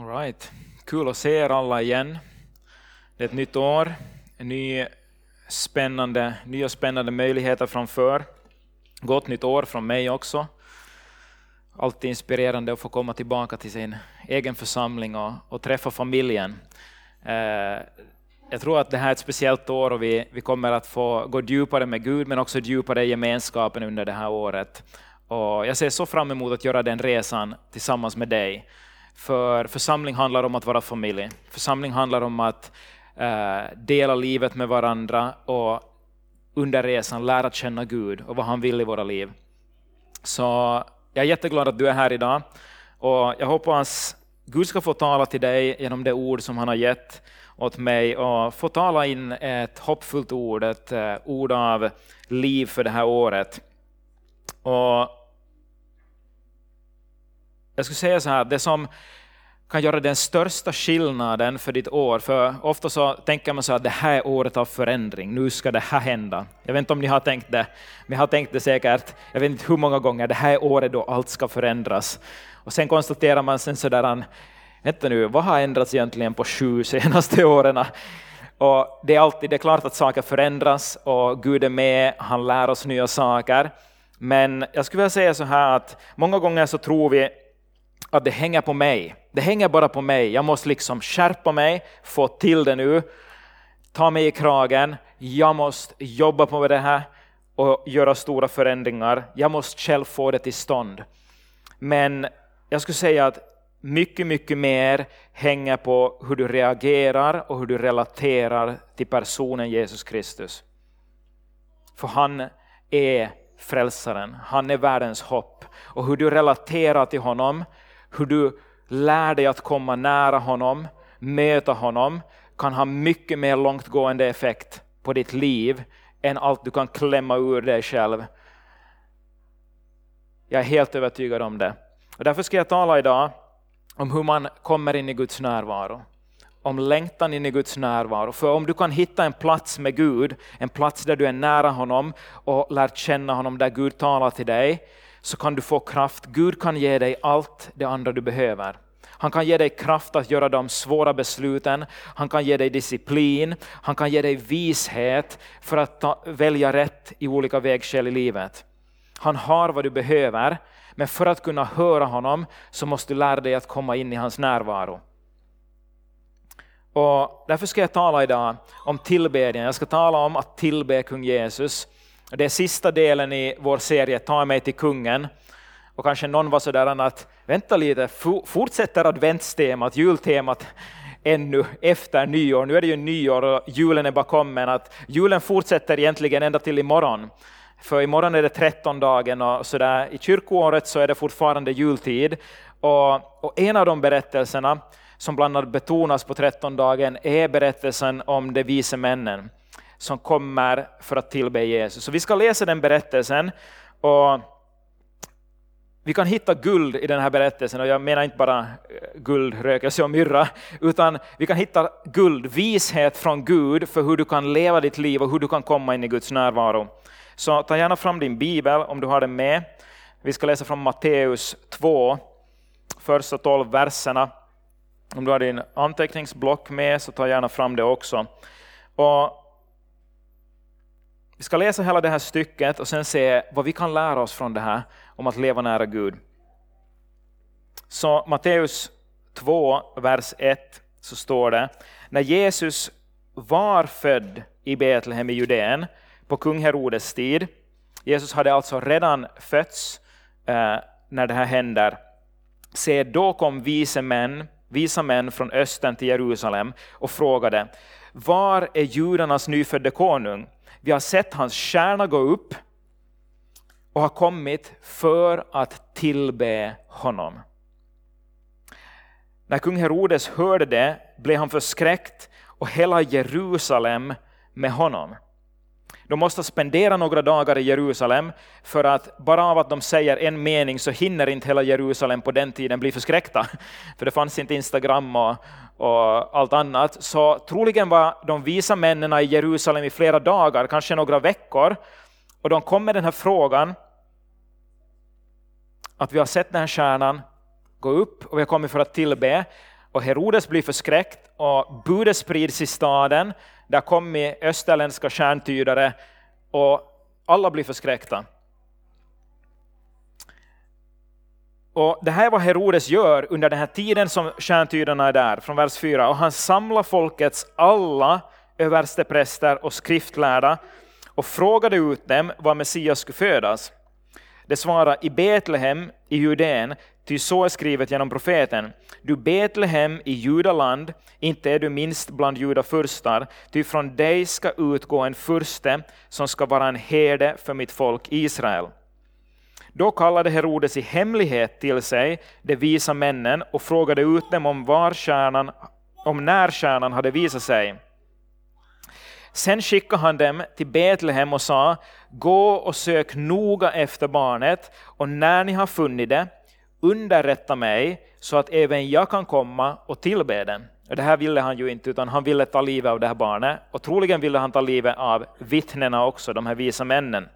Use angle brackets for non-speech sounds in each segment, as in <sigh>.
All right. Kul att se er alla igen. Det är ett nytt år, en ny spännande, nya spännande möjligheter framför. Gott nytt år från mig också. Alltid inspirerande att få komma tillbaka till sin egen församling och, och träffa familjen. Eh, jag tror att det här är ett speciellt år och vi, vi kommer att få gå djupare med Gud men också djupare i gemenskapen under det här året. Och jag ser så fram emot att göra den resan tillsammans med dig. För församling handlar om att vara familj. Församling handlar om att eh, dela livet med varandra och under resan lära känna Gud och vad han vill i våra liv. Så jag är jätteglad att du är här idag och jag hoppas Gud ska få tala till dig genom det ord som han har gett åt mig och få tala in ett hoppfullt ord, ett eh, ord av liv för det här året. Och jag skulle säga så här, det som kan göra den största skillnaden för ditt år, för ofta så tänker man så att det här är året av förändring, nu ska det här hända. Jag vet inte om ni har tänkt det, men jag har tänkt det säkert, jag vet inte hur många gånger, det här är året då allt ska förändras. Och sen konstaterar man sen sådär, vänta nu, vad har ändrats egentligen på sju <laughs> senaste åren? Och det är alltid, det är klart att saker förändras och Gud är med, han lär oss nya saker. Men jag skulle vilja säga så här att många gånger så tror vi att det hänger på mig. Det hänger bara på mig. Jag måste liksom skärpa mig, få till det nu, ta mig i kragen. Jag måste jobba på det här och göra stora förändringar. Jag måste själv få det till stånd. Men jag skulle säga att mycket, mycket mer hänger på hur du reagerar och hur du relaterar till personen Jesus Kristus. För han är frälsaren, han är världens hopp. Och hur du relaterar till honom hur du lär dig att komma nära honom, möta honom, kan ha mycket mer långtgående effekt på ditt liv än allt du kan klämma ur dig själv. Jag är helt övertygad om det. Och därför ska jag tala idag om hur man kommer in i Guds närvaro. Om längtan in i Guds närvaro. För om du kan hitta en plats med Gud, en plats där du är nära honom och lär känna honom, där Gud talar till dig, så kan du få kraft. Gud kan ge dig allt det andra du behöver. Han kan ge dig kraft att göra de svåra besluten, han kan ge dig disciplin, han kan ge dig vishet för att ta, välja rätt i olika vägskäl i livet. Han har vad du behöver, men för att kunna höra honom så måste du lära dig att komma in i hans närvaro. Och därför ska jag tala idag om tillbedjan. Jag ska tala om att tillbe kung Jesus. Det är sista delen i vår serie Ta mig till kungen. Och kanske någon var sådär att vänta lite, fortsätter adventstemat, jultemat ännu efter nyår. Nu är det ju nyår och julen är bakom men att julen fortsätter egentligen ända till imorgon. För imorgon är det trettondagen och sådär. i kyrkoåret så är det fortfarande jultid. Och, och en av de berättelserna som bland annat betonas på trettondagen är berättelsen om de vise männen som kommer för att tillbe Jesus. Så vi ska läsa den berättelsen. Och vi kan hitta guld i den här berättelsen, och jag menar inte bara eh, guld, rökelse och myrra, utan vi kan hitta guld, vishet från Gud för hur du kan leva ditt liv och hur du kan komma in i Guds närvaro. Så ta gärna fram din bibel om du har den med. Vi ska läsa från Matteus 2, första 12 verserna. Om du har din anteckningsblock med så ta gärna fram det också. Och vi ska läsa hela det här stycket och sen se vad vi kan lära oss från det här om att leva nära Gud. Så Matteus 2, vers 1 så står det, när Jesus var född i Betlehem i Judeen på kung Herodes tid, Jesus hade alltså redan fötts eh, när det här händer, se då kom vise män, visa män från östern till Jerusalem och frågade, var är judarnas nyfödde konung? Vi har sett hans stjärna gå upp och har kommit för att tillbe honom. När kung Herodes hörde det blev han förskräckt och hela Jerusalem med honom. De måste spendera några dagar i Jerusalem, för att bara av att de säger en mening så hinner inte hela Jerusalem på den tiden bli förskräckta. <laughs> För det fanns inte Instagram och, och allt annat. Så troligen var de visa männen i Jerusalem i flera dagar, kanske några veckor. Och de kom med den här frågan, att vi har sett den här stjärnan gå upp och vi har kommit för att tillbe. Och Herodes blir förskräckt och budet sprids i staden. Där kommer österländska stjärntydare och alla blir förskräckta. Och det här är vad Herodes gör under den här tiden som stjärntydarna är där, från vers 4. Och han samlar folkets alla överstepräster och skriftlärda och frågade ut dem var Messias skulle födas. Det svarade i Betlehem i Judeen, ty så är skrivet genom profeten. Du Betlehem i Judaland, inte är du minst bland judafurstar, ty från dig ska utgå en furste som ska vara en herde för mitt folk Israel. Då kallade Herodes i hemlighet till sig de visa männen och frågade ut dem om, var kärnan, om när stjärnan hade visat sig. Sen skickade han dem till Betlehem och sa, gå och sök noga efter barnet och när ni har funnit det, underrätta mig så att även jag kan komma och tillbe den. Det här ville han ju inte, utan han ville ta livet av det här barnet. Och troligen ville han ta livet av vittnena också, de här visa männen.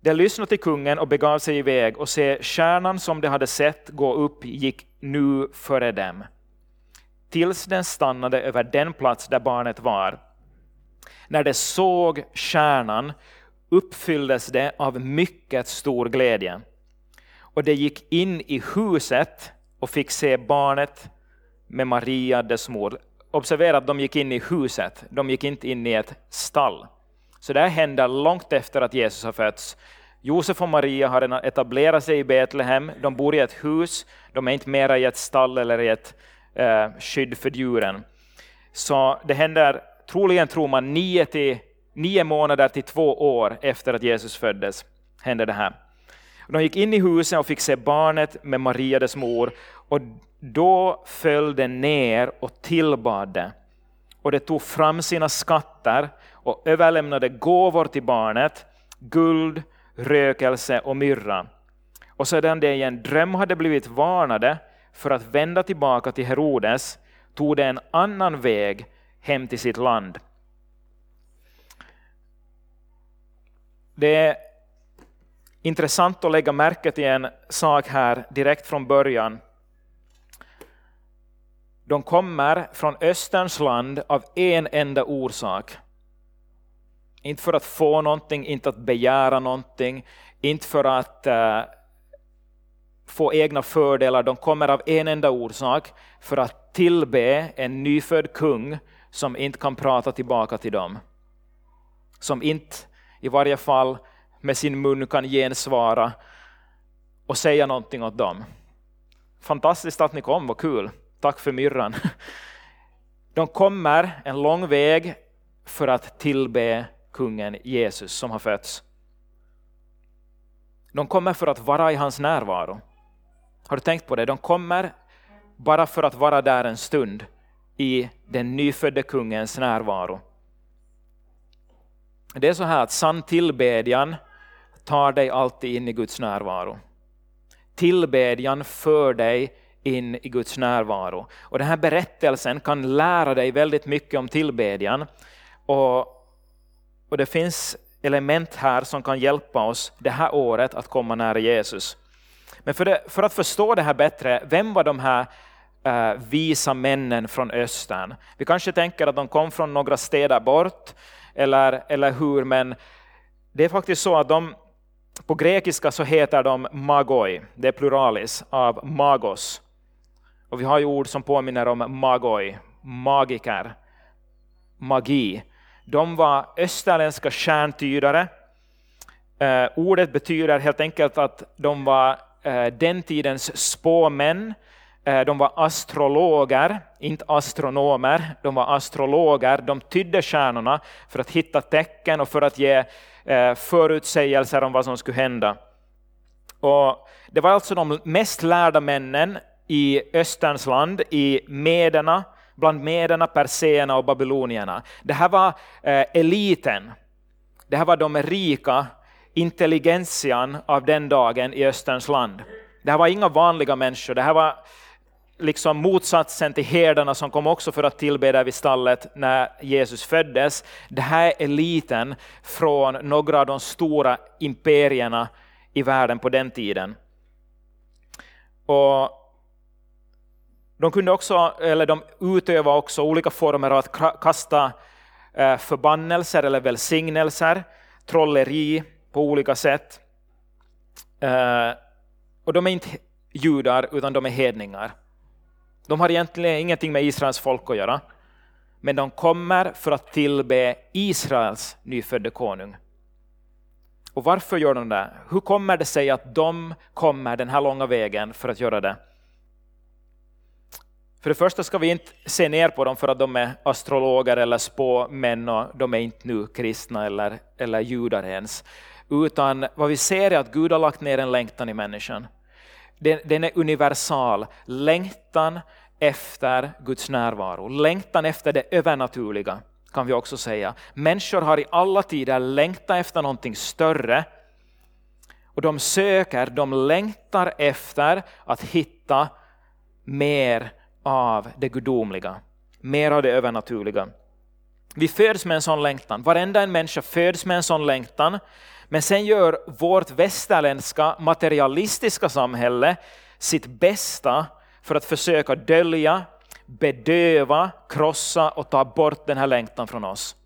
De lyssnade till kungen och begav sig iväg och se stjärnan som de hade sett gå upp gick nu före dem. Tills den stannade över den plats där barnet var. När de såg stjärnan uppfylldes det av mycket stor glädje. Och de gick in i huset och fick se barnet med Maria, dess mor. Observera att de gick in i huset, de gick inte in i ett stall. Så det här händer långt efter att Jesus har fötts. Josef och Maria har etablerat sig i Betlehem, de bor i ett hus, de är inte mera i ett stall eller i ett eh, skydd för djuren. Så det händer, troligen tror man, nio, till, nio månader till två år efter att Jesus föddes. Händer det här. De gick in i huset och fick se barnet med Maria, dess mor, och då föll det ner och tillbad det. Och det tog fram sina skatter och överlämnade gåvor till barnet, guld, rökelse och myrra. Och sedan de i en dröm hade blivit varnade för att vända tillbaka till Herodes tog de en annan väg hem till sitt land. Det är intressant att lägga märke till en sak här direkt från början. De kommer från Österns land av en enda orsak. Inte för att få någonting, inte att begära någonting, inte för att uh, få egna fördelar. De kommer av en enda orsak, för att tillbe en nyfödd kung som inte kan prata tillbaka till dem. Som inte, i varje fall med sin mun, kan gensvara och säga någonting åt dem. Fantastiskt att ni kom, vad kul. Tack för myrran. <laughs> De kommer en lång väg för att tillbe kungen Jesus som har fötts. De kommer för att vara i hans närvaro. Har du tänkt på det? De kommer bara för att vara där en stund i den nyfödde kungens närvaro. Det är så här att sann tillbedjan tar dig alltid in i Guds närvaro. Tillbedjan för dig in i Guds närvaro. Och den här berättelsen kan lära dig väldigt mycket om tillbedjan. Och och det finns element här som kan hjälpa oss det här året att komma nära Jesus. Men för, det, för att förstå det här bättre, vem var de här eh, visa männen från östern? Vi kanske tänker att de kom från några städer bort, eller, eller hur, men det är faktiskt så att de på grekiska så heter de magoi, det är pluralis av magos. Och vi har ju ord som påminner om magoi, magiker, magi. De var österländska stjärntydare. Eh, ordet betyder helt enkelt att de var eh, den tidens spåmän. Eh, de var astrologer, inte astronomer. De var astrologer. De tydde stjärnorna för att hitta tecken och för att ge eh, förutsägelser om vad som skulle hända. Och det var alltså de mest lärda männen i Österns land, i Mederna, bland mederna, perséerna och babylonierna. Det här var eh, eliten. Det här var de rika, intelligentian av den dagen i Österns land. Det här var inga vanliga människor, det här var liksom motsatsen till herdarna som kom också för att tillbe där vid stallet när Jesus föddes. Det här är eliten från några av de stora imperierna i världen på den tiden. Och De, kunde också, eller de utövade också olika former av att kasta eh, förbannelser eller välsignelser, trolleri på olika sätt. Eh, och de är inte judar, utan de är hedningar. De har egentligen ingenting med Israels folk att göra, men de kommer för att tillbe Israels nyfödde konung. Och varför gör de det? Hur kommer det sig att de kommer den här långa vägen för att göra det? För det första ska vi inte se ner på dem för att de är astrologer eller spåmän och de är inte nu kristna eller, eller judar ens. Utan vad vi ser är att Gud har lagt ner en längtan i människan. Den, den är universal. Längtan efter Guds närvaro, längtan efter det övernaturliga kan vi också säga. Människor har i alla tider längtat efter någonting större. Och de söker, de längtar efter att hitta mer av det gudomliga, mer av det övernaturliga. Vi föds med en sån längtan, varenda en människa föds med en sån längtan, men sen gör vårt västerländska materialistiska samhälle sitt bästa för att försöka dölja, bedöva, krossa och ta bort den här längtan från oss.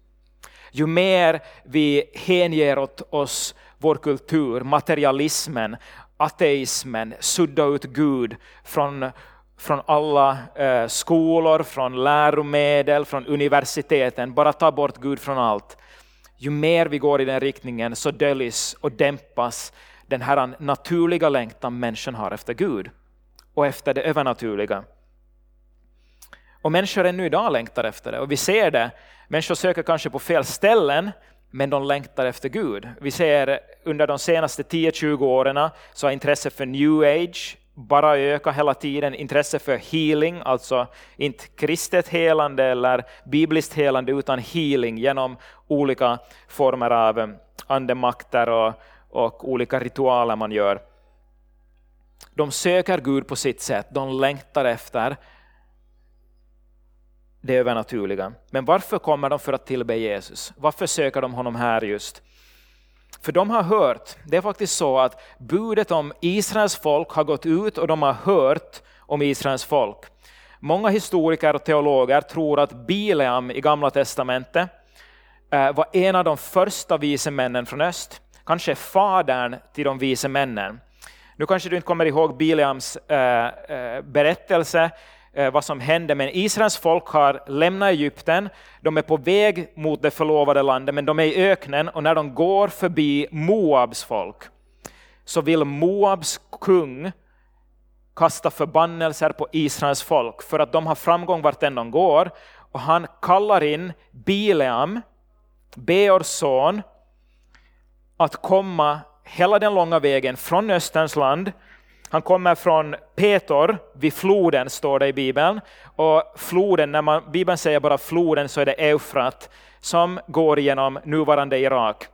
Ju mer vi hänger åt oss vår kultur, materialismen, ateismen, sudda ut Gud från, från alla eh, skolor, från läromedel, från universiteten, bara ta bort Gud från allt. Ju mer vi går i den riktningen så döljs och dämpas den här naturliga längtan människan har efter Gud och efter det övernaturliga. Och människor ännu idag längtar efter det och vi ser det. Människor söker kanske på fel ställen men de längtar efter Gud. Vi ser under de senaste 10-20 åren så har intresset för new age bara öka hela tiden. Intresse för healing, alltså inte kristet helande eller bibliskt helande utan healing genom olika former av eh, andemakter och, och olika ritualer man gör. De söker Gud på sitt sätt, de längtar efter det övernaturliga. Men varför kommer de för att tillbe Jesus? Varför söker de honom här just? För de har hört, det är faktiskt så att budet om Israels folk har gått ut och de har hört om Israels folk. Många historiker och teologer tror att Bileam i Gamla Testamentet eh, var en av de första vise männen från öst, kanske fadern till de vise männen. Nu kanske du inte kommer ihåg Bileams eh, eh, berättelse, Eh, vad som hände, men Israels folk har lämnat Egypten, de är på väg mot det förlovade landet, men de är i öknen och när de går förbi Moabs folk så vill Moabs kung kasta förbannelser på Israels folk för att de har framgång vart än de går. Och han kallar in Bileam, Beors son, att komma hela den långa vägen från Österns land. Han kommer från Petor, vid floden står det i Bibeln. Och floden, när man, Bibeln säger bara floden så är det Eufrat som går genom nuvarande Irak,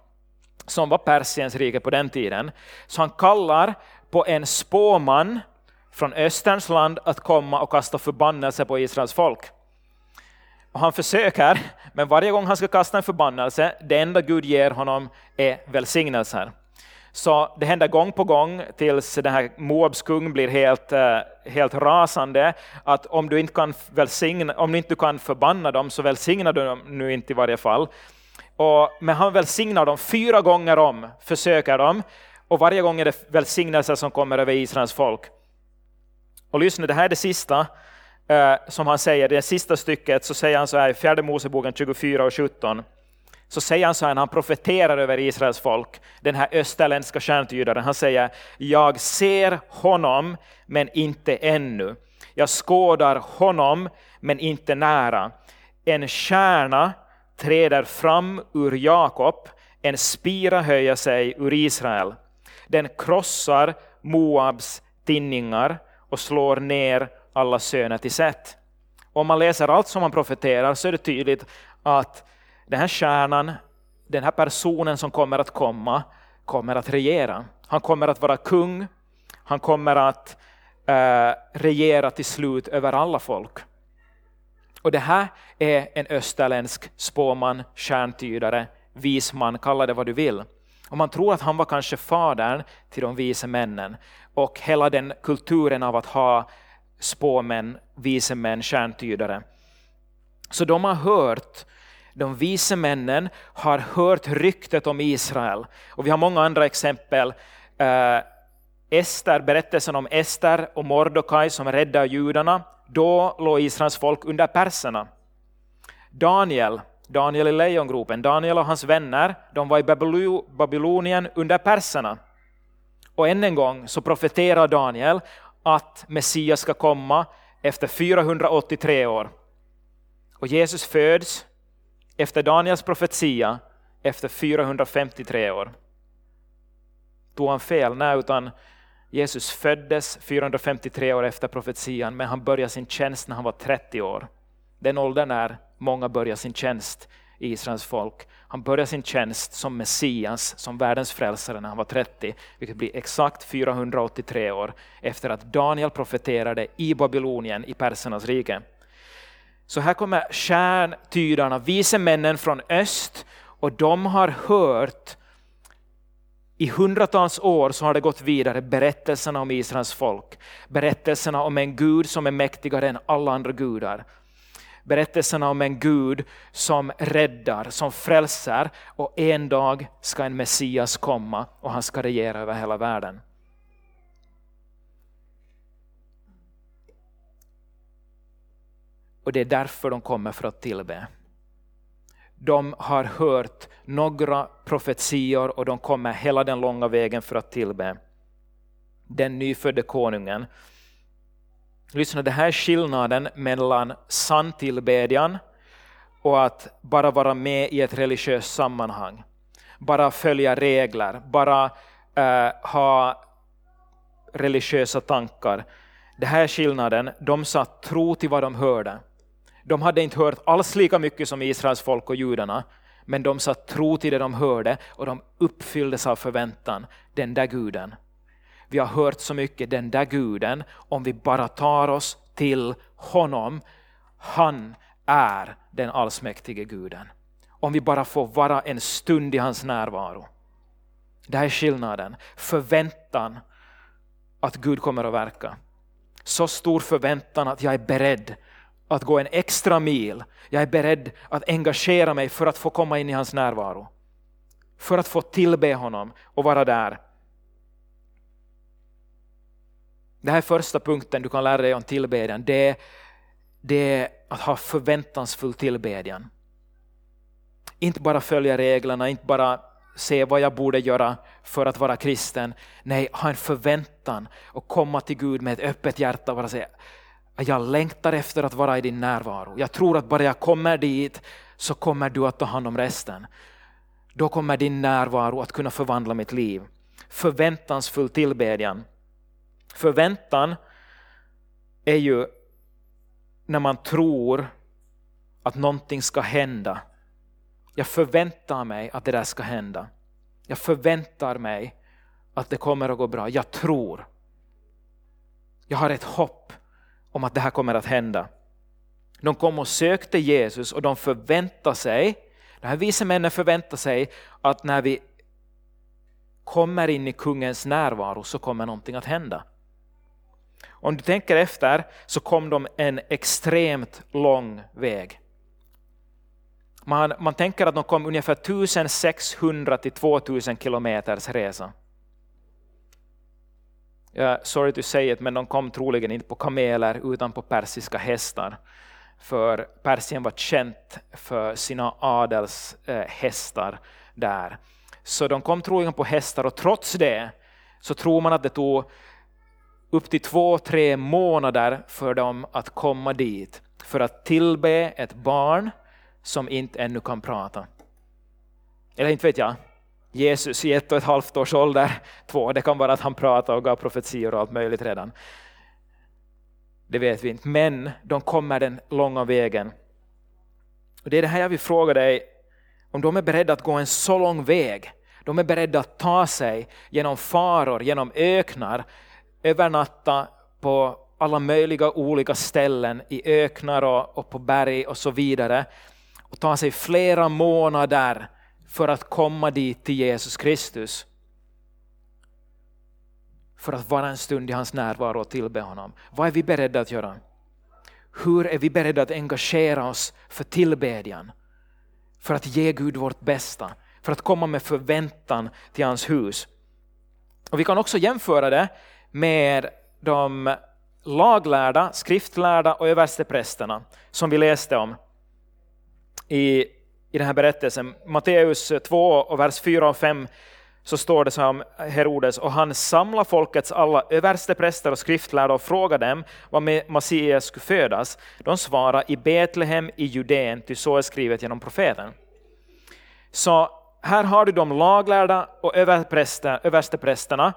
som var Persiens rike på den tiden. Så han kallar på en spåman från Österns land att komma och kasta förbannelse på Israels folk. Och han försöker, men varje gång han ska kasta en förbannelse, det enda Gud ger honom är välsignelser. Så det händer gång på gång tills den här Moabs kung blir helt, eh, helt rasande, att om du, inte kan välsigna, om du inte kan förbanna dem så välsignar du dem nu inte i varje fall. Och, men han välsignar dem fyra gånger om, försöker de, och varje gång är det välsignelser som kommer över Israels folk. Och lyssna, det här är det sista eh, som han säger, det sista stycket, så säger han så här i fjärde Moseboken 24 och 17 så säger han så här när han profeterar över Israels folk, den här österländska stjärntydaren, han säger jag ser honom men inte ännu. Jag skådar honom men inte nära. En stjärna träder fram ur Jakob, en spira höjer sig ur Israel. Den krossar Moabs tinningar och slår ner alla söner till Set. Om man läser allt som han profeterar så är det tydligt att den här stjärnan, den här personen som kommer att komma, kommer att regera. Han kommer att vara kung, han kommer att eh, regera till slut över alla folk. Och det här är en österländsk spåman, stjärntydare, visman, kalla det vad du vill. Och man tror att han var kanske fadern till de vise männen och hela den kulturen av att ha spåmän, vise män, stjärntydare. Så de har hört, de vise männen har hört ryktet om Israel. Och vi har många andra exempel. Eh, Ester, berättelsen om Ester och Mordokaj som räddar judarna. Då låg Israels folk under perserna. Daniel, Daniel i lejongropen, Daniel och hans vänner, de var i Babylonien under perserna. Och än en gång så profeterar Daniel att Messias ska komma efter 483 år. Och Jesus föds efter Daniels profetia efter 453 år. Tog han fel? Nej, utan Jesus föddes 453 år efter profetian, men han började sin tjänst när han var 30 år. Den åldern när många börjar sin tjänst i Israels folk. Han började sin tjänst som Messias, som världens frälsare när han var 30, vilket blir exakt 483 år efter att Daniel profeterade i Babylonien i persernas rike. Så här kommer stjärntydarna, vise männen från öst, och de har hört i hundratals år så har det gått vidare berättelserna om Israels folk. Berättelserna om en Gud som är mäktigare än alla andra gudar. Berättelserna om en Gud som räddar, som frälser och en dag ska en Messias komma och han ska regera över hela världen. Och det är därför de kommer för att tillbe. De har hört några profetior och de kommer hela den långa vägen för att tillbe den nyfödde konungen. Lyssna, det här är skillnaden mellan sann tillbedjan och att bara vara med i ett religiöst sammanhang. Bara följa regler, bara uh, ha religiösa tankar. Det här är skillnaden. De satt tro till vad de hörde. De hade inte hört alls lika mycket som Israels folk och judarna, men de satt tro till det de hörde och de uppfylldes av förväntan. Den där guden. Vi har hört så mycket, den där guden, om vi bara tar oss till honom, han är den allsmäktige guden. Om vi bara får vara en stund i hans närvaro. Det här är skillnaden. Förväntan att Gud kommer att verka. Så stor förväntan att jag är beredd att gå en extra mil. Jag är beredd att engagera mig för att få komma in i hans närvaro. För att få tillbe honom och vara där. Det här är första punkten du kan lära dig om tillbedjan. Det, det är att ha förväntansfull tillbedjan. Inte bara följa reglerna, inte bara se vad jag borde göra för att vara kristen. Nej, ha en förväntan och komma till Gud med ett öppet hjärta och bara säga jag längtar efter att vara i din närvaro. Jag tror att bara jag kommer dit så kommer du att ta hand om resten. Då kommer din närvaro att kunna förvandla mitt liv. Förväntansfull tillbedjan. Förväntan är ju när man tror att någonting ska hända. Jag förväntar mig att det där ska hända. Jag förväntar mig att det kommer att gå bra. Jag tror. Jag har ett hopp om att det här kommer att hända. De kom och sökte Jesus och de förväntade sig, de här vise männen förväntade sig att när vi kommer in i kungens närvaro så kommer någonting att hända. Om du tänker efter så kom de en extremt lång väg. Man, man tänker att de kom ungefär 1600 till 2000 kilometers resa. Ja, sorry to say it, men de kom troligen inte på kameler utan på persiska hästar. För Persien var känt för sina adelshästar eh, där. Så de kom troligen på hästar och trots det så tror man att det tog upp till två, tre månader för dem att komma dit för att tillbe ett barn som inte ännu kan prata. Eller inte vet jag, Jesus i ett och ett halvt års ålder, två, det kan vara att han pratade och gav profetior och allt möjligt redan. Det vet vi inte, men de kommer den långa vägen. Och Det är det här jag vill fråga dig, om de är beredda att gå en så lång väg, de är beredda att ta sig genom faror, genom öknar, övernatta på alla möjliga olika ställen i öknar och, och på berg och så vidare och ta sig flera månader för att komma dit till Jesus Kristus. för att vara en stund i hans närvaro och tillbe honom? Vad är vi beredda att göra? Hur är vi beredda att engagera oss för tillbedjan? För att ge Gud vårt bästa, för att komma med förväntan till hans hus. Och Vi kan också jämföra det med de laglärda, skriftlärda och översteprästerna som vi läste om i, i den här berättelsen. Matteus 2 och vers 4 och 5 så står det så här om Herodes, och han samlade folkets alla överstepräster och skriftlärda och frågade dem var Messias skulle födas. De svarade i Betlehem i Judeen, ty så är skrivet genom profeten. Så här har du de laglärda och översteprästerna.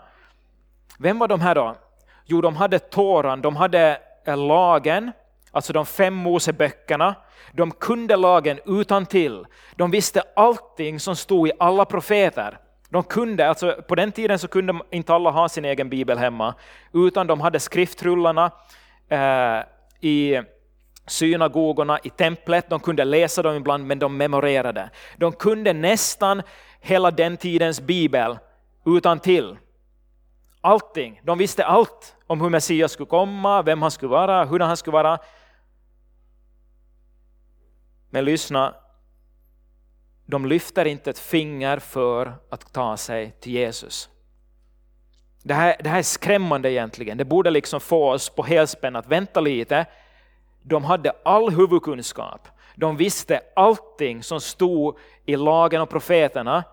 Vem var de här då? Jo, de hade Toran, de hade eh, lagen, alltså de fem Moseböckerna. De kunde lagen utan till. De visste allting som stod i alla profeter. De kunde, alltså på den tiden så kunde inte alla ha sin egen bibel hemma, utan de hade skriftrullarna eh, i synagogorna, i templet. De kunde läsa dem ibland, men de memorerade. De kunde nästan hela den tidens bibel utan till. Allting. De visste allt om hur Messias skulle komma, vem han skulle vara, hur han skulle vara. Men lyssna, de lyfter inte ett finger för att ta sig till Jesus. Det här, det här är skrämmande egentligen. Det borde liksom få oss på helspänn att vänta lite. De hade all huvudkunskap. De visste allting som stod i lagen och profeterna.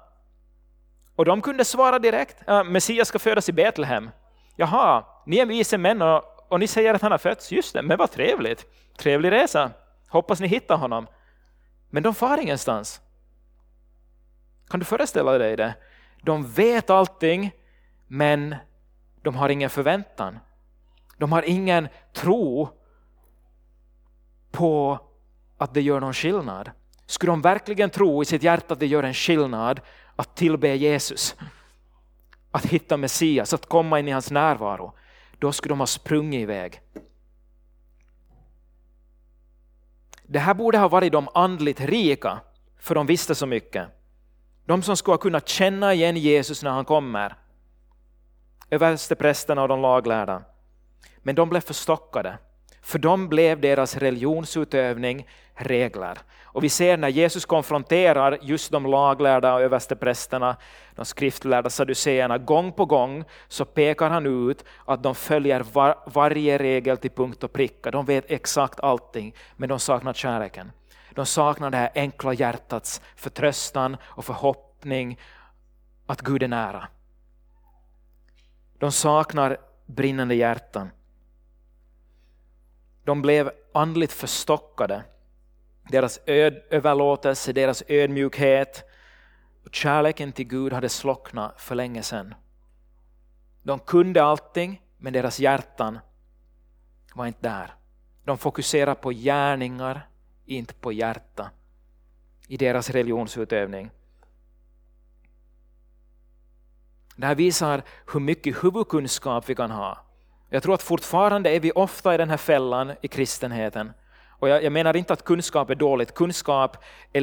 Och de kunde svara direkt. Messias ska födas i Betlehem. Jaha, ni är vise män och, och ni säger att han har fötts. Just det, men vad trevligt. Trevlig resa. Hoppas ni hittar honom. Men de far ingenstans. Kan du föreställa dig det? De vet allting, men de har ingen förväntan. De har ingen tro på att det gör någon skillnad. Skulle de verkligen tro i sitt hjärta att det gör en skillnad att tillbe Jesus, att hitta Messias, att komma in i hans närvaro, då skulle de ha sprungit iväg. Det här borde ha varit de andligt rika, för de visste så mycket. De som skulle ha kunnat känna igen Jesus när han kommer. Översteprästerna och de laglärda. Men de blev förstockade. För dem blev deras religionsutövning regler. Och vi ser när Jesus konfronterar just de laglärda och översteprästerna, de skriftlärda saduceerna, gång på gång så pekar han ut att de följer var, varje regel till punkt och pricka. De vet exakt allting, men de saknar kärleken. De saknar det här enkla hjärtats förtröstan och förhoppning att Gud är nära. De saknar brinnande hjärtan. De blev andligt förstockade. Deras öd, överlåtelse, deras ödmjukhet och kärleken till Gud hade slocknat för länge sedan. De kunde allting, men deras hjärtan var inte där. De fokuserade på gärningar, inte på hjärta i deras religionsutövning. Det här visar hur mycket huvudkunskap vi kan ha. Jag tror att fortfarande är vi ofta i den här fällan i kristenheten. Och jag, jag menar inte att kunskap är dåligt, kunskap är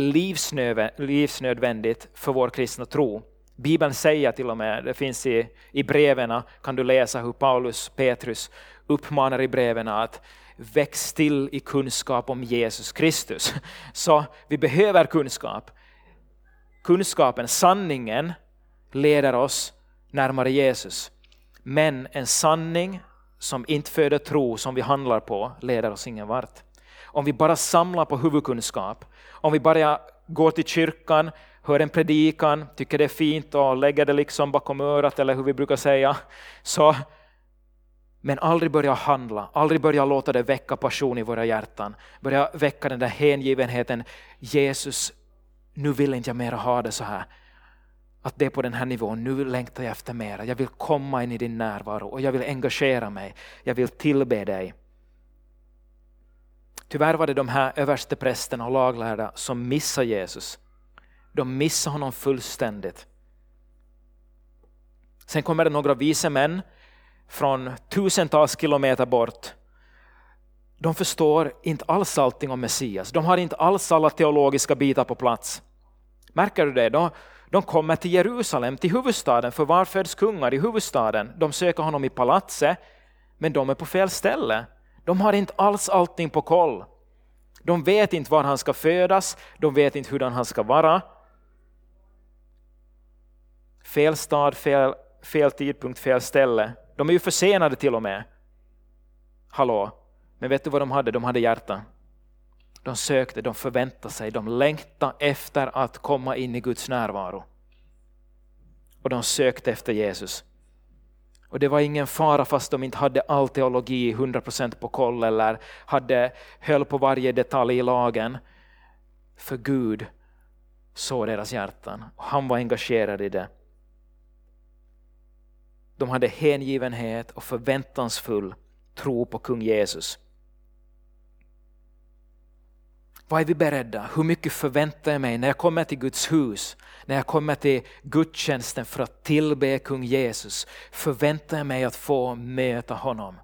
livsnödvändigt för vår kristna tro. Bibeln säger till och med, det finns i, i breven, kan du läsa hur Paulus Petrus uppmanar i breven att väx till i kunskap om Jesus Kristus. <laughs> Så vi behöver kunskap. Kunskapen, sanningen, leder oss närmare Jesus. Men en sanning som inte föder tro, som vi handlar på, leder oss ingen vart. Om vi bara samlar på huvudkunskap, om vi bara går till kyrkan, hör en predikan, tycker det är fint och lägger det liksom bakom örat eller hur vi brukar säga, så men aldrig börja handla, aldrig börja låta det väcka passion i våra hjärtan. Börja väcka den där hängivenheten. Jesus, nu vill inte jag mera ha det så här. Att det är på den här nivån, nu längtar jag efter mera. Jag vill komma in i din närvaro och jag vill engagera mig. Jag vill tillbe dig. Tyvärr var det de här översteprästerna och laglärda som missade Jesus. De missade honom fullständigt. Sen kommer det några vise män från tusentals kilometer bort. De förstår inte alls allting om Messias. De har inte alls alla teologiska bitar på plats. Märker du det? De, de kommer till Jerusalem, till huvudstaden, för var föds kungar i huvudstaden? De söker honom i palatset, men de är på fel ställe. De har inte alls allting på koll. De vet inte var han ska födas, de vet inte hur han ska vara. Fel stad, fel, fel tidpunkt, fel ställe. De är ju försenade till och med. Hallå, men vet du vad de hade? De hade hjärta. De sökte, de förväntade sig, de längtade efter att komma in i Guds närvaro. Och de sökte efter Jesus. Och det var ingen fara fast de inte hade all teologi 100% på koll eller hade höll på varje detalj i lagen. För Gud såg deras hjärtan och han var engagerad i det. De hade hängivenhet och förväntansfull tro på kung Jesus. Vad är vi beredda? Hur mycket förväntar jag mig när jag kommer till Guds hus? När jag kommer till gudstjänsten för att tillbe kung Jesus? Förväntar jag mig att få möta honom?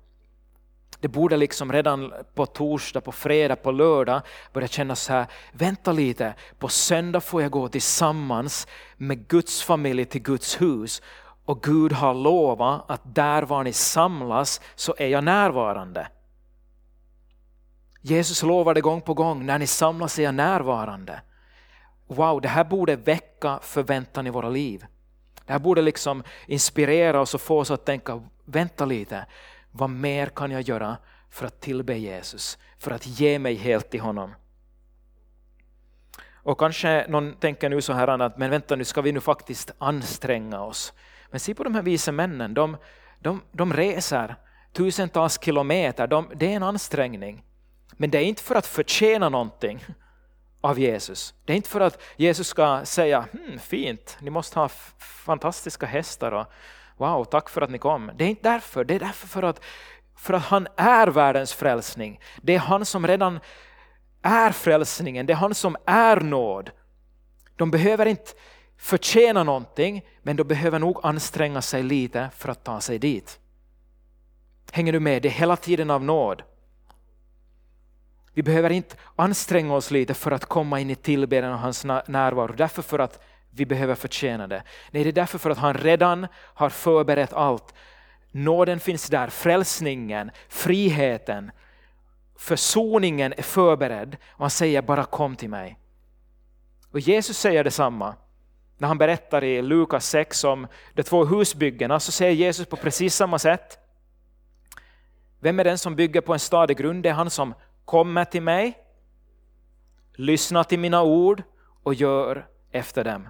Det borde liksom redan på torsdag, på fredag, på lördag börja kännas så här, vänta lite, på söndag får jag gå tillsammans med Guds familj till Guds hus och Gud har lovat att där var ni samlas så är jag närvarande. Jesus lovade gång på gång, när ni samlas är jag närvarande. Wow, det här borde väcka förväntan i våra liv. Det här borde liksom inspirera oss och få oss att tänka, vänta lite, vad mer kan jag göra för att tillbe Jesus, för att ge mig helt till honom. Och kanske någon tänker nu så här att, men vänta nu ska vi nu faktiskt anstränga oss. Men se på de här vise männen, de, de, de reser tusentals kilometer, de, det är en ansträngning. Men det är inte för att förtjäna någonting av Jesus. Det är inte för att Jesus ska säga hm, fint, ni måste ha fantastiska hästar och wow, tack för att ni kom. Det är inte därför, det är därför för att, för att han är världens frälsning. Det är han som redan är frälsningen, det är han som är nåd. De behöver inte förtjäna någonting, men de behöver nog anstränga sig lite för att ta sig dit. Hänger du med? Det är hela tiden av nåd. Vi behöver inte anstränga oss lite för att komma in i tillbedjan och hans närvaro, därför för att vi behöver förtjäna det. Nej, det är därför för att han redan har förberett allt. Nåden finns där, frälsningen, friheten, försoningen är förberedd och han säger bara kom till mig. Och Jesus säger detsamma. När han berättar i Lukas 6 om de två husbyggena så säger Jesus på precis samma sätt. Vem är den som bygger på en stadig grund? Det är han som kommer till mig, lyssnar till mina ord och gör efter dem.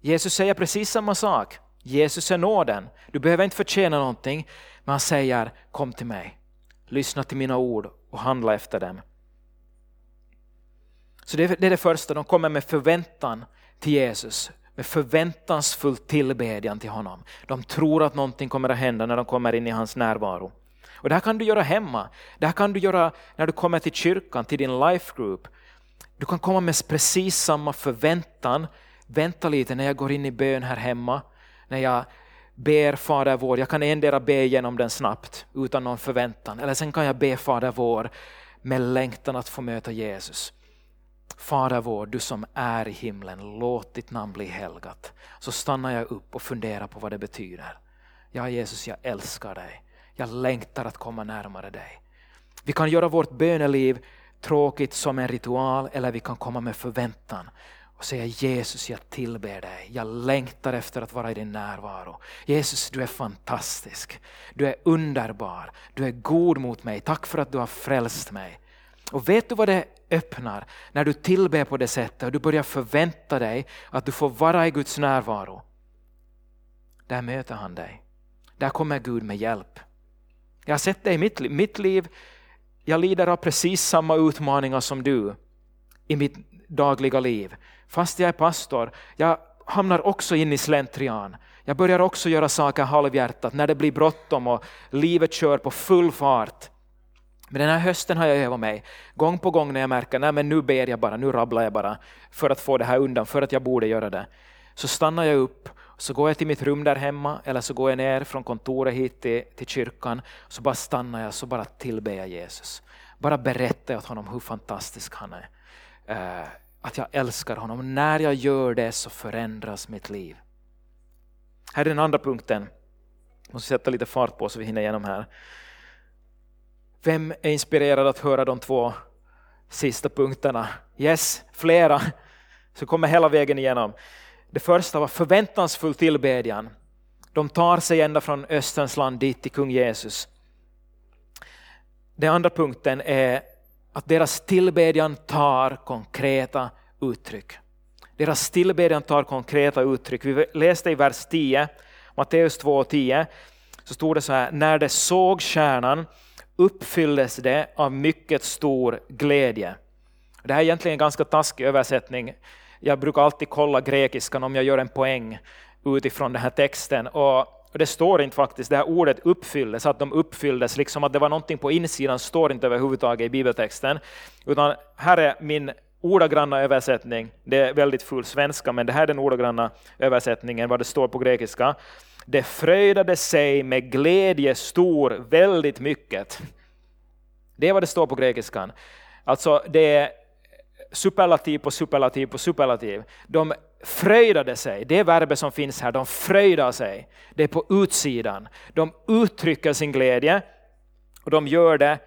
Jesus säger precis samma sak. Jesus är nåden. Du behöver inte förtjäna någonting, men han säger kom till mig. Lyssna till mina ord och handla efter dem. Så det är det första, de kommer med förväntan till Jesus med förväntansfull tillbedjan till honom. De tror att någonting kommer att hända när de kommer in i hans närvaro. Och det här kan du göra hemma. Det här kan du göra när du kommer till kyrkan, till din life group. Du kan komma med precis samma förväntan. Vänta lite när jag går in i bön här hemma. När jag ber Fader vår, jag kan endera be igenom den snabbt utan någon förväntan. Eller sen kan jag be Fader vår med längtan att få möta Jesus. Fader vår, du som är i himlen, låt ditt namn bli helgat. Så stannar jag upp och funderar på vad det betyder. Ja Jesus, jag älskar dig. Jag längtar att komma närmare dig. Vi kan göra vårt böneliv tråkigt som en ritual eller vi kan komma med förväntan och säga Jesus jag tillber dig, jag längtar efter att vara i din närvaro. Jesus du är fantastisk, du är underbar, du är god mot mig, tack för att du har frälst mig. Och vet du vad det öppnar när du tillber på det sättet och du börjar förvänta dig att du får vara i Guds närvaro. Där möter han dig. Där kommer Gud med hjälp. Jag har sett det i mitt liv. Mitt liv, jag lider av precis samma utmaningar som du i mitt dagliga liv. Fast jag är pastor, jag hamnar också in i slentrian. Jag börjar också göra saker halvhjärtat när det blir bråttom och livet kör på full fart. Men den här hösten har jag övat mig. Gång på gång när jag märker att nu ber jag bara, nu rabblar jag bara för att få det här undan, för att jag borde göra det. Så stannar jag upp, så går jag till mitt rum där hemma eller så går jag ner från kontoret hit till, till kyrkan. Så bara stannar jag, så bara tillber jag Jesus. Bara berättar jag åt honom hur fantastisk han är. Eh, att jag älskar honom. När jag gör det så förändras mitt liv. Här är den andra punkten. Jag måste sätta lite fart på så vi hinner igenom här. Vem är inspirerad att höra de två sista punkterna? Yes, flera. Så kommer hela vägen igenom. Det första var förväntansfull tillbedjan. De tar sig ända från Österns land dit till kung Jesus. Den andra punkten är att deras tillbedjan tar konkreta uttryck. Deras tillbedjan tar konkreta uttryck. Vi läste i vers 10, Matteus 2.10. så stod det så här, när de såg stjärnan uppfylldes det av mycket stor glädje. Det här är egentligen en ganska taskig översättning. Jag brukar alltid kolla grekiskan om jag gör en poäng utifrån den här texten. Och det står inte faktiskt, det här ordet uppfylldes, att de uppfylldes, liksom att det var någonting på insidan, står inte överhuvudtaget i bibeltexten. Utan här är min ordagranna översättning, det är väldigt full svenska, men det här är den ordagranna översättningen, vad det står på grekiska. Det fröjdade sig med glädje stor väldigt mycket. Det är vad det står på grekiskan. Alltså det är superlativ på superlativ på superlativ. De fröjdade sig, det är verbet som finns här, de fröjdar sig. Det är på utsidan. De uttrycker sin glädje och de gör det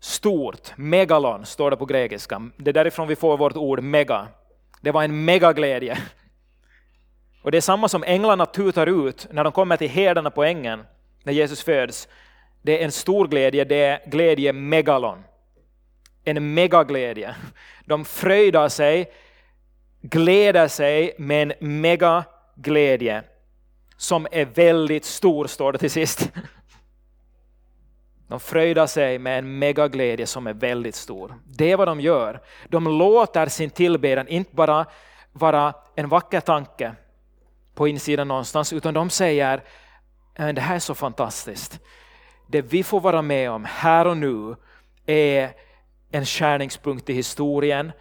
stort. Megalon står det på grekiska. Det är därifrån vi får vårt ord mega. Det var en megaglädje. <laughs> Och det är samma som änglarna tutar ut när de kommer till herdarna på ängen, när Jesus föds. Det är en stor glädje, det är glädje megalon. En megaglädje. De fröjdar sig, gläder sig med en megaglädje som är väldigt stor, står det till sist. De fröjdar sig med en megaglädje som är väldigt stor. Det är vad de gör. De låter sin tillbedjan inte bara vara en vacker tanke på insidan någonstans, utan de säger äh, det här är så fantastiskt. Det vi får vara med om här och nu är en skärningspunkt i historien.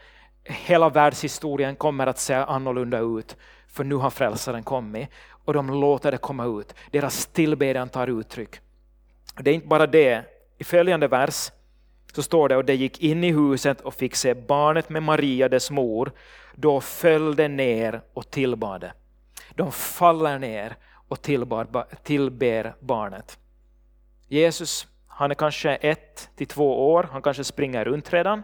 Hela världshistorien kommer att se annorlunda ut, för nu har frälsaren kommit och de låter det komma ut. Deras tillbedjan tar uttryck. Det är inte bara det. I följande vers så står det och det gick in i huset och fick se barnet med Maria, dess mor. Då föll det ner och tillbad De faller ner och tillbar, tillber barnet. Jesus, han är kanske ett till två år, han kanske springer runt redan.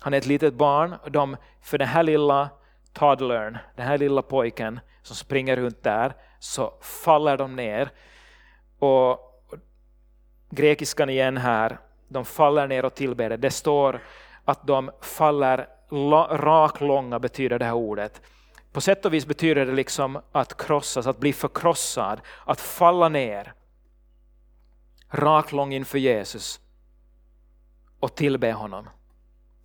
Han är ett litet barn. De, för den här lilla toddlern, den här lilla pojken som springer runt där, så faller de ner. Och grekiskan igen här, de faller ner och tillber. Det står att de faller raklånga betyder det här ordet. På sätt och vis betyder det liksom att krossas, att bli förkrossad, att falla ner. Raklång inför Jesus och tillbe honom.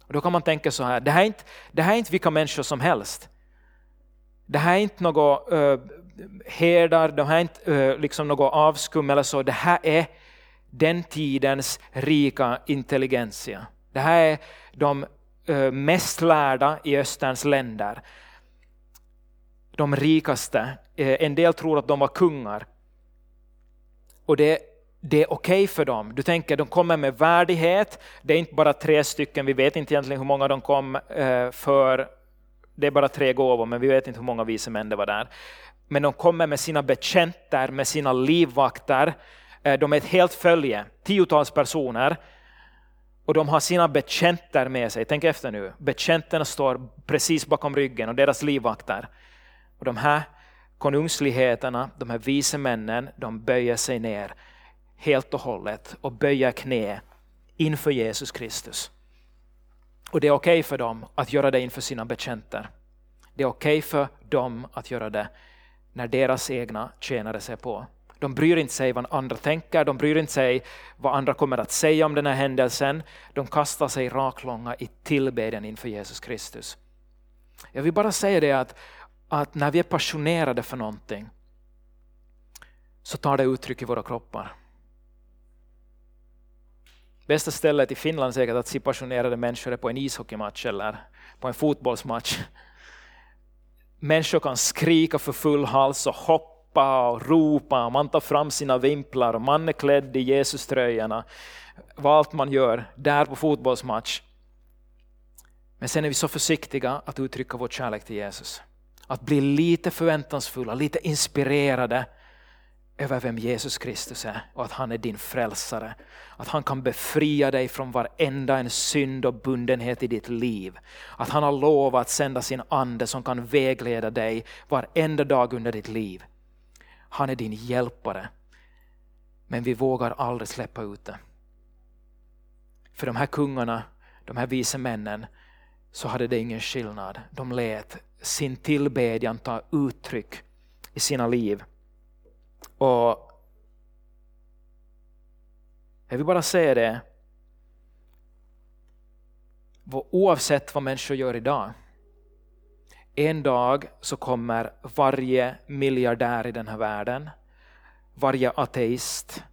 Och då kan man tänka så här, det här är inte, det här är inte vilka människor som helst. Det här är inte några uh, herdar, det här är inte uh, liksom något avskum eller så, det här är den tidens rika intelligensia. Det här är de eh, mest lärda i Österns länder. De rikaste. En del tror att de var kungar. Och det, det är okej okay för dem. Du tänker, de kommer med värdighet. Det är inte bara tre stycken, vi vet inte egentligen hur många de kom eh, för. Det är bara tre gåvor, men vi vet inte hur många vise män det var där. Men de kommer med sina betjänter, med sina livvakter, eh, de är ett helt följe, tiotals personer, och de har sina betjänter med sig. Tänk efter nu, betjänterna står precis bakom ryggen och deras livvakter. Och de här konungsligheterna, de här vise männen, de böjer sig ner helt och hållet och böjer knä inför Jesus Kristus. Och det är okej okay för dem att göra det inför sina betjänter. Det är okej okay för dem att göra det när deras egna tjänare ser på. De bryr inte sig vad andra tänker, de bryr inte sig vad andra kommer att säga om den här händelsen. De kastar sig raklånga i tillbedjan inför Jesus Kristus. Jag vill bara säga det att, att när vi är passionerade för någonting så tar det uttryck i våra kroppar. Bästa stället i Finland säkert att se passionerade människor är på en ishockeymatch eller på en fotbollsmatch. Människor kan skrika för full hals och hoppa och ropa, man tar fram sina vimplar, man är klädd i Jesuströjorna. Vad allt man gör där på fotbollsmatch. Men sen är vi så försiktiga att uttrycka vår kärlek till Jesus. Att bli lite förväntansfulla, lite inspirerade över vem Jesus Kristus är och att han är din frälsare. Att han kan befria dig från varenda en synd och bundenhet i ditt liv. Att han har lovat att sända sin ande som kan vägleda dig varenda dag under ditt liv. Han är din hjälpare. Men vi vågar aldrig släppa ut det. För de här kungarna, de här vise männen, så hade det ingen skillnad. De lät sin tillbedjan ta uttryck i sina liv. Och jag vill bara säga det, oavsett vad människor gör idag, en dag så kommer varje miljardär i den här världen, varje ateist,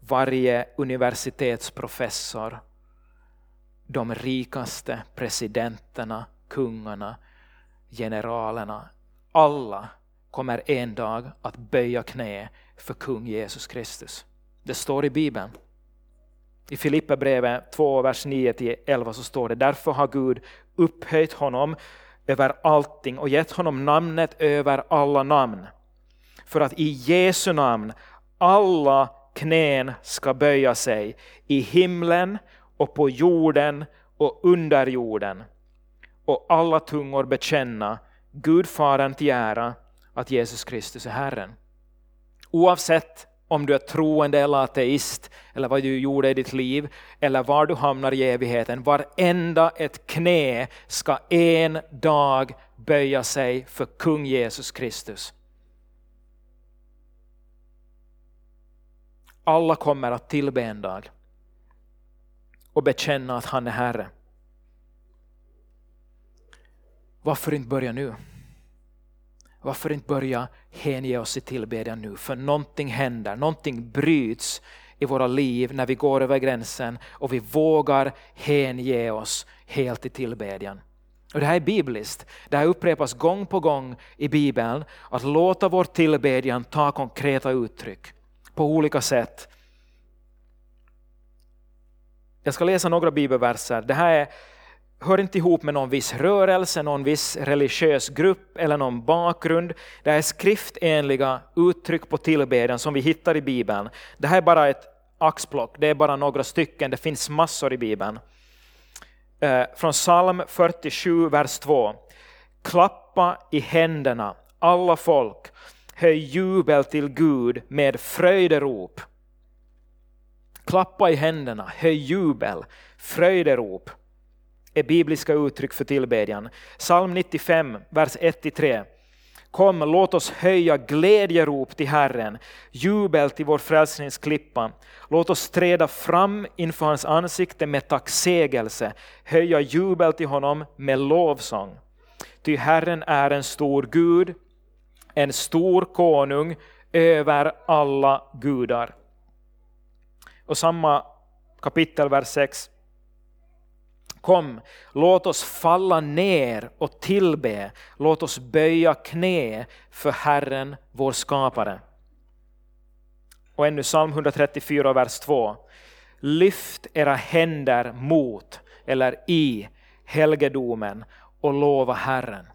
varje universitetsprofessor, de rikaste presidenterna, kungarna, generalerna, alla kommer en dag att böja knä för kung Jesus Kristus. Det står i Bibeln. I Filipperbrevet 2, vers 9-11 så står det därför har Gud upphöjt honom över allting och gett honom namnet över alla namn. För att i Jesu namn alla knän ska böja sig i himlen och på jorden och under jorden och alla tungor bekänna Gud Fadern till ära att Jesus Kristus är Herren. Oavsett om du är troende eller ateist, eller vad du gjorde i ditt liv, eller var du hamnar i evigheten, varenda ett knä ska en dag böja sig för kung Jesus Kristus. Alla kommer att tillbe en dag och bekänna att han är Herre. Varför inte börja nu? Varför inte börja hänge oss i tillbedjan nu? För någonting händer, någonting bryts i våra liv när vi går över gränsen och vi vågar hänge oss helt i tillbedjan. Och det här är bibliskt. Det här upprepas gång på gång i Bibeln, att låta vår tillbedjan ta konkreta uttryck på olika sätt. Jag ska läsa några bibelverser. Det här är hör inte ihop med någon viss rörelse, någon viss religiös grupp eller någon bakgrund. Det är skriftenliga uttryck på tillbedjan som vi hittar i Bibeln. Det här är bara ett axplock, det är bara några stycken, det finns massor i Bibeln. Eh, från psalm 47, vers 2. Klappa i händerna, alla folk, höj jubel till Gud med fröjderop. Klappa i händerna, höj jubel, fröjderop är bibliska uttryck för tillbedjan. Psalm 95, vers 1-3. Kom, låt oss höja glädjerop till Herren, jubel till vår frälsningsklippa. Låt oss träda fram inför hans ansikte med tacksägelse, höja jubel till honom med lovsång. Ty Herren är en stor Gud, en stor konung över alla gudar. Och samma kapitel, vers 6. Kom, låt oss falla ner och tillbe, låt oss böja knä för Herren, vår skapare. Och ännu psalm 134, vers 2. Lyft era händer mot, eller i, helgedomen och lova Herren.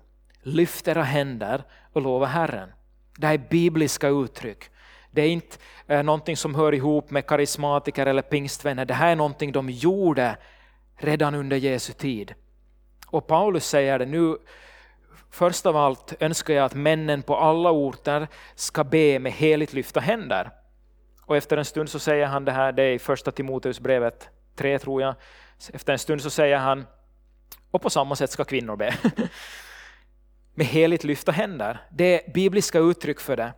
Lyft era händer och lova Herren. Det här är bibliska uttryck. Det är inte eh, någonting som hör ihop med karismatiker eller pingstvänner. Det här är någonting de gjorde redan under Jesu tid. Och Paulus säger det nu, först av allt önskar jag att männen på alla orter ska be med heligt lyfta händer. Och efter en stund så säger han det här, det är i första Timoteusbrevet 3 tror jag. Efter en stund så säger han, och på samma sätt ska kvinnor be. <laughs> med heligt lyfta händer. Det är bibliska uttryck för det.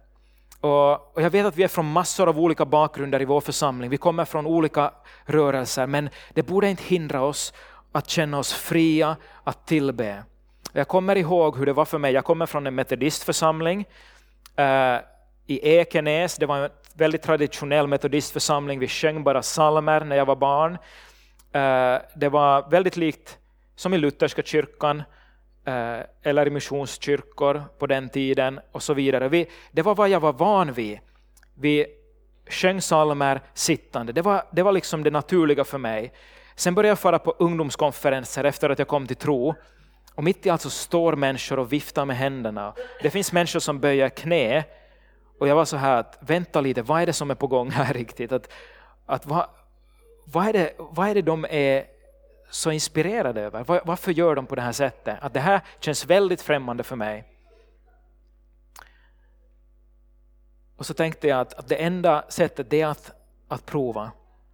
Och, jag vet att vi är från massor av olika bakgrunder i vår församling. Vi kommer från olika rörelser, men det borde inte hindra oss att känna oss fria att tillbe. Jag kommer ihåg hur det var för mig. Jag kommer från en metodistförsamling eh, i Ekenäs. Det var en väldigt traditionell metodistförsamling. Vi sjöng bara psalmer när jag var barn. Eh, det var väldigt likt som i lutherska kyrkan. Eh, eller i missionskyrkor på den tiden och så vidare. Vi, det var vad jag var van vid. Vi sjöng psalmer sittande. Det var, det var liksom det naturliga för mig. Sen började jag fara på ungdomskonferenser efter att jag kom till tro. Och mitt i allt så står människor och viftar med händerna. Det finns människor som böjer knä. Och jag var så här att vänta lite, vad är det som är på gång här riktigt? Att, att vad, vad, är det, vad är det de är så inspirerade över? Varför gör de på det här sättet? Att det här känns väldigt främmande för mig. Och så tänkte jag att, att det enda sättet är att, att prova.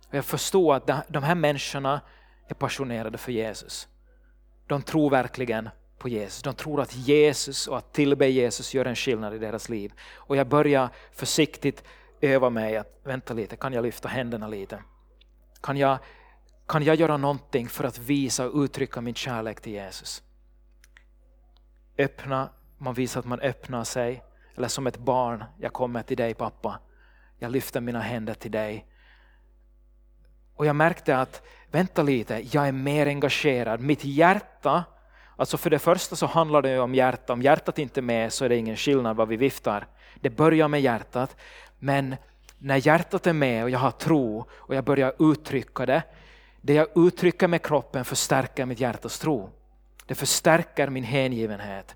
Och jag förstår att de här människorna är passionerade för Jesus. De tror verkligen på Jesus. De tror att Jesus och att tillbe Jesus gör en skillnad i deras liv. Och jag börjar försiktigt öva mig att vänta lite, kan jag lyfta händerna lite? Kan jag, kan jag göra någonting för att visa och uttrycka min kärlek till Jesus? Öppna, man visar att man öppnar sig. Eller som ett barn, jag kommer till dig pappa. Jag lyfter mina händer till dig. Och jag märkte att, vänta lite, jag är mer engagerad. Mitt hjärta, alltså för det första så handlar det om hjärta. Om hjärtat inte är med så är det ingen skillnad vad vi viftar. Det börjar med hjärtat. Men när hjärtat är med och jag har tro och jag börjar uttrycka det, det jag uttrycker med kroppen förstärker mitt hjärtas tro. Det förstärker min hängivenhet.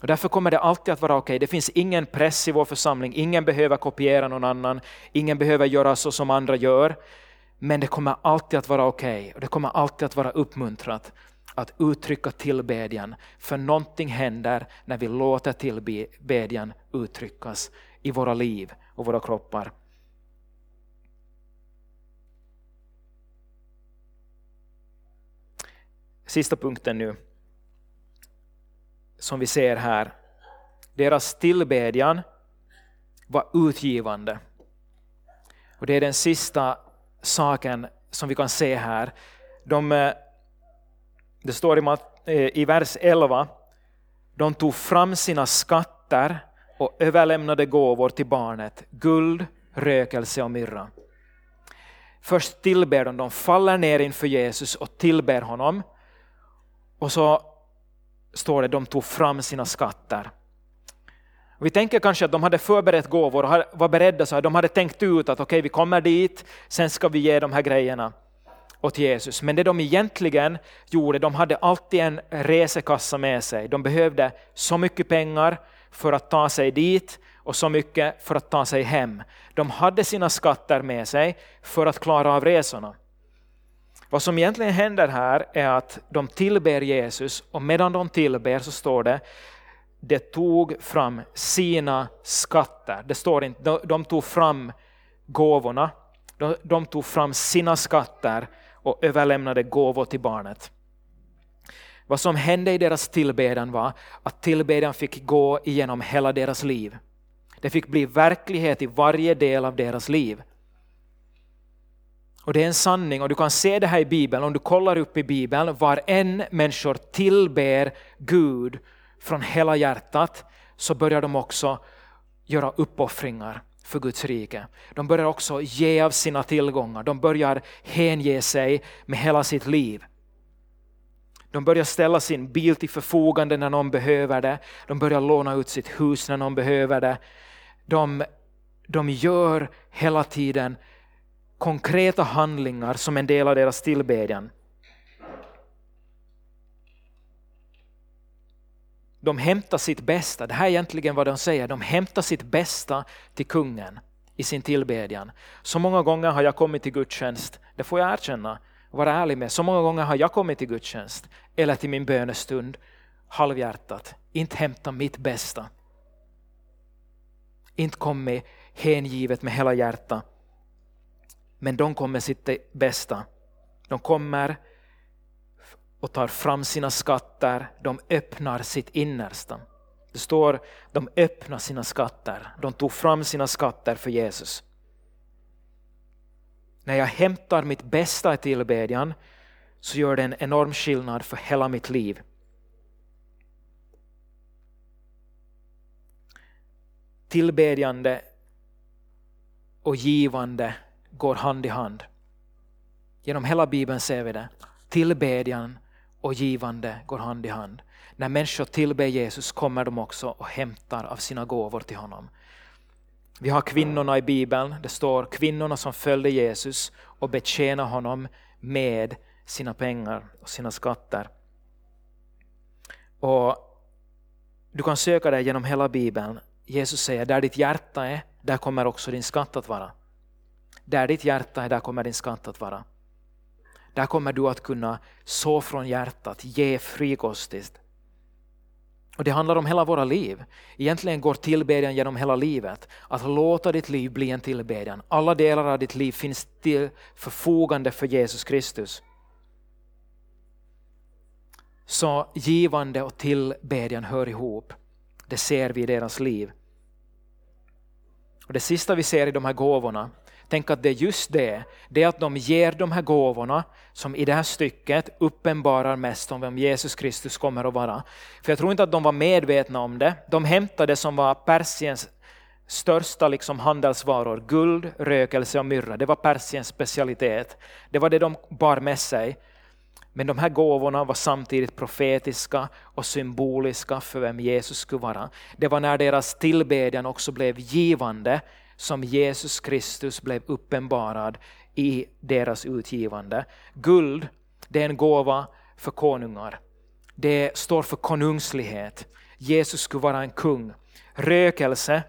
Och därför kommer det alltid att vara okej. Okay. Det finns ingen press i vår församling, ingen behöver kopiera någon annan, ingen behöver göra så som andra gör. Men det kommer alltid att vara okej okay. och det kommer alltid att vara uppmuntrat att uttrycka tillbedjan. För någonting händer när vi låter tillbedjan uttryckas i våra liv och våra kroppar. Sista punkten nu som vi ser här, deras tillbedjan var utgivande. Och Det är den sista saken som vi kan se här. De, eh, det står i, eh, i vers 11, de tog fram sina skatter och överlämnade gåvor till barnet, guld, rökelse och myrra. Först tillber de, de faller ner inför Jesus och tillber honom. Och så står det, de tog fram sina skatter. Vi tänker kanske att de hade förberett gåvor och var beredda, så här, de hade tänkt ut att okej, okay, vi kommer dit, sen ska vi ge de här grejerna åt Jesus. Men det de egentligen gjorde, de hade alltid en resekassa med sig. De behövde så mycket pengar för att ta sig dit och så mycket för att ta sig hem. De hade sina skatter med sig för att klara av resorna. Vad som egentligen händer här är att de tillber Jesus och medan de tillber så står det de tog fram sina skatter. Det står inte, de tog fram gåvorna, de tog fram sina skatter och överlämnade gåvor till barnet. Vad som hände i deras tillbedjan var att tillbedjan fick gå igenom hela deras liv. Det fick bli verklighet i varje del av deras liv. Och det är en sanning och du kan se det här i Bibeln, om du kollar upp i Bibeln, var en människor tillber Gud från hela hjärtat så börjar de också göra uppoffringar för Guds rike. De börjar också ge av sina tillgångar, de börjar hänge sig med hela sitt liv. De börjar ställa sin bil till förfogande när någon behöver det. De börjar låna ut sitt hus när någon behöver det. De, de gör hela tiden konkreta handlingar som en del av deras tillbedjan. De hämtar sitt bästa, det här är egentligen vad de säger, de hämtar sitt bästa till kungen i sin tillbedjan. Så många gånger har jag kommit till gudstjänst, det får jag erkänna och vara ärlig med, så många gånger har jag kommit till gudstjänst eller till min bönestund halvhjärtat, inte hämta mitt bästa. Inte kommit hängivet med hela hjärtat men de kommer sitt bästa. De kommer och tar fram sina skatter, de öppnar sitt innersta. Det står de öppnar sina skatter, de tog fram sina skatter för Jesus. När jag hämtar mitt bästa i tillbedjan så gör det en enorm skillnad för hela mitt liv. Tillbedjande och givande går hand i hand. Genom hela Bibeln ser vi det. Tillbedjan och givande går hand i hand. När människor tillber Jesus kommer de också och hämtar av sina gåvor till honom. Vi har kvinnorna i Bibeln. Det står kvinnorna som följde Jesus och betjänade honom med sina pengar och sina skatter. Och Du kan söka det genom hela Bibeln. Jesus säger, där ditt hjärta är, där kommer också din skatt att vara. Där ditt hjärta är, där kommer din skatt att vara. Där kommer du att kunna så från hjärtat, ge frikostigt. Och Det handlar om hela våra liv. Egentligen går tillbedjan genom hela livet. Att låta ditt liv bli en tillbedjan. Alla delar av ditt liv finns till förfogande för Jesus Kristus. Så givande och tillbedjan hör ihop. Det ser vi i deras liv. Och Det sista vi ser i de här gåvorna, tänk att det är just det, det är att de ger de här gåvorna som i det här stycket uppenbarar mest om vem Jesus Kristus kommer att vara. För jag tror inte att de var medvetna om det. De hämtade det som var Persiens största liksom handelsvaror, guld, rökelse och myrra. Det var Persiens specialitet. Det var det de bar med sig. Men de här gåvorna var samtidigt profetiska och symboliska för vem Jesus skulle vara. Det var när deras tillbedjan också blev givande som Jesus Kristus blev uppenbarad i deras utgivande. Guld, det är en gåva för konungar. Det står för konungslighet. Jesus skulle vara en kung. Rökelse,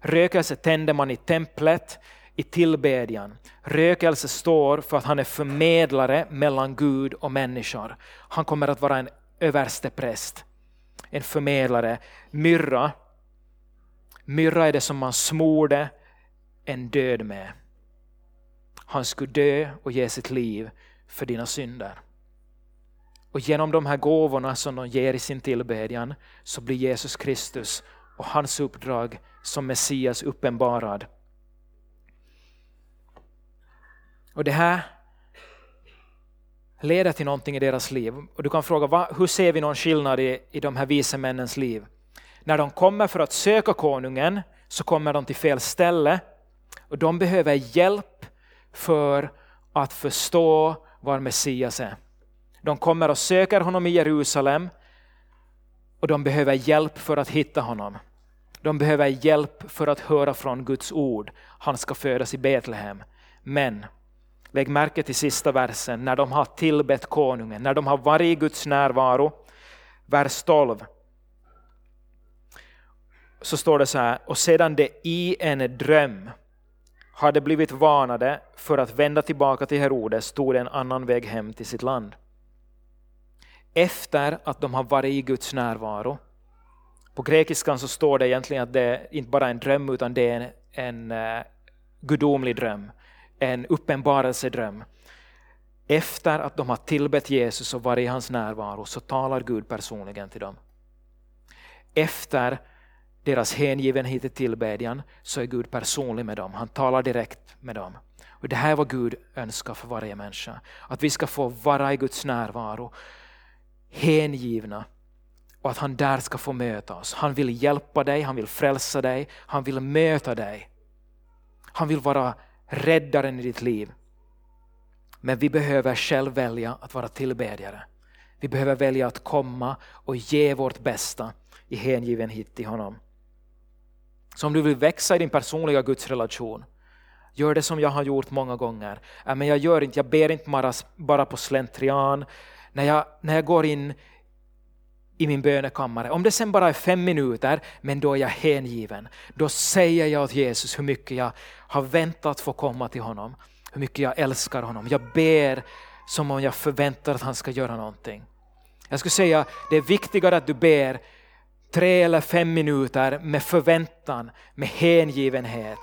rökelse tände man i templet i tillbedjan. Rökelse står för att han är förmedlare mellan Gud och människor. Han kommer att vara en överstepräst, en förmedlare. Myrra, myrra är det som man smorde en död med. Han skulle dö och ge sitt liv för dina synder. Och genom de här gåvorna som de ger i sin tillbedjan så blir Jesus Kristus och hans uppdrag som Messias uppenbarad Och det här leder till någonting i deras liv. Och du kan fråga, hur ser vi någon skillnad i, i de här vise männens liv? När de kommer för att söka konungen så kommer de till fel ställe och de behöver hjälp för att förstå var Messias är. De kommer och söker honom i Jerusalem och de behöver hjälp för att hitta honom. De behöver hjälp för att höra från Guds ord. Han ska födas i Betlehem. Men Lägg märke till sista versen, när de har tillbett konungen, när de har varit i Guds närvaro. Vers 12. Så står det så här, och sedan det i en dröm hade blivit varnade för att vända tillbaka till Herodes tog de en annan väg hem till sitt land. Efter att de har varit i Guds närvaro. På grekiskan så står det egentligen att det är inte bara en dröm utan det är en, en uh, gudomlig dröm en uppenbarelsedröm. Efter att de har tillbett Jesus och varit i hans närvaro så talar Gud personligen till dem. Efter deras hängivenhet till tillbedjan så är Gud personlig med dem. Han talar direkt med dem. Och Det här är vad Gud önskar för varje människa. Att vi ska få vara i Guds närvaro, hängivna och att han där ska få möta oss. Han vill hjälpa dig, han vill frälsa dig, han vill möta dig. Han vill vara räddaren i ditt liv. Men vi behöver själv välja att vara tillbedjare. Vi behöver välja att komma och ge vårt bästa i hängivenhet till honom. Så om du vill växa i din personliga gudsrelation, gör det som jag har gjort många gånger. Äh, men jag, gör inte, jag ber inte bara på slentrian. När jag, när jag går in i min bönekammare. Om det sen bara är fem minuter, men då är jag hängiven. Då säger jag till Jesus hur mycket jag har väntat få komma till honom. Hur mycket jag älskar honom. Jag ber som om jag förväntar att han ska göra någonting. Jag skulle säga det är viktigare att du ber tre eller fem minuter med förväntan, med hängivenhet,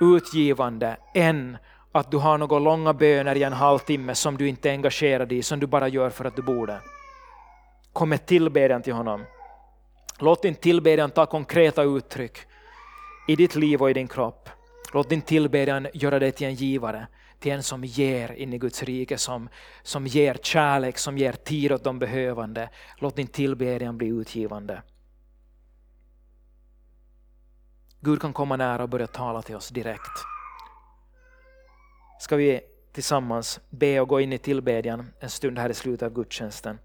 utgivande, än att du har några långa böner i en halvtimme som du inte är engagerad i, som du bara gör för att du borde. Kom med tillbedjan till honom. Låt din tillbedjan ta konkreta uttryck i ditt liv och i din kropp. Låt din tillbedjan göra dig till en givare, till en som ger in i Guds rike, som, som ger kärlek, som ger tid åt de behövande. Låt din tillbedjan bli utgivande. Gud kan komma nära och börja tala till oss direkt. Ska vi tillsammans be och gå in i tillbedjan en stund här i slutet av gudstjänsten.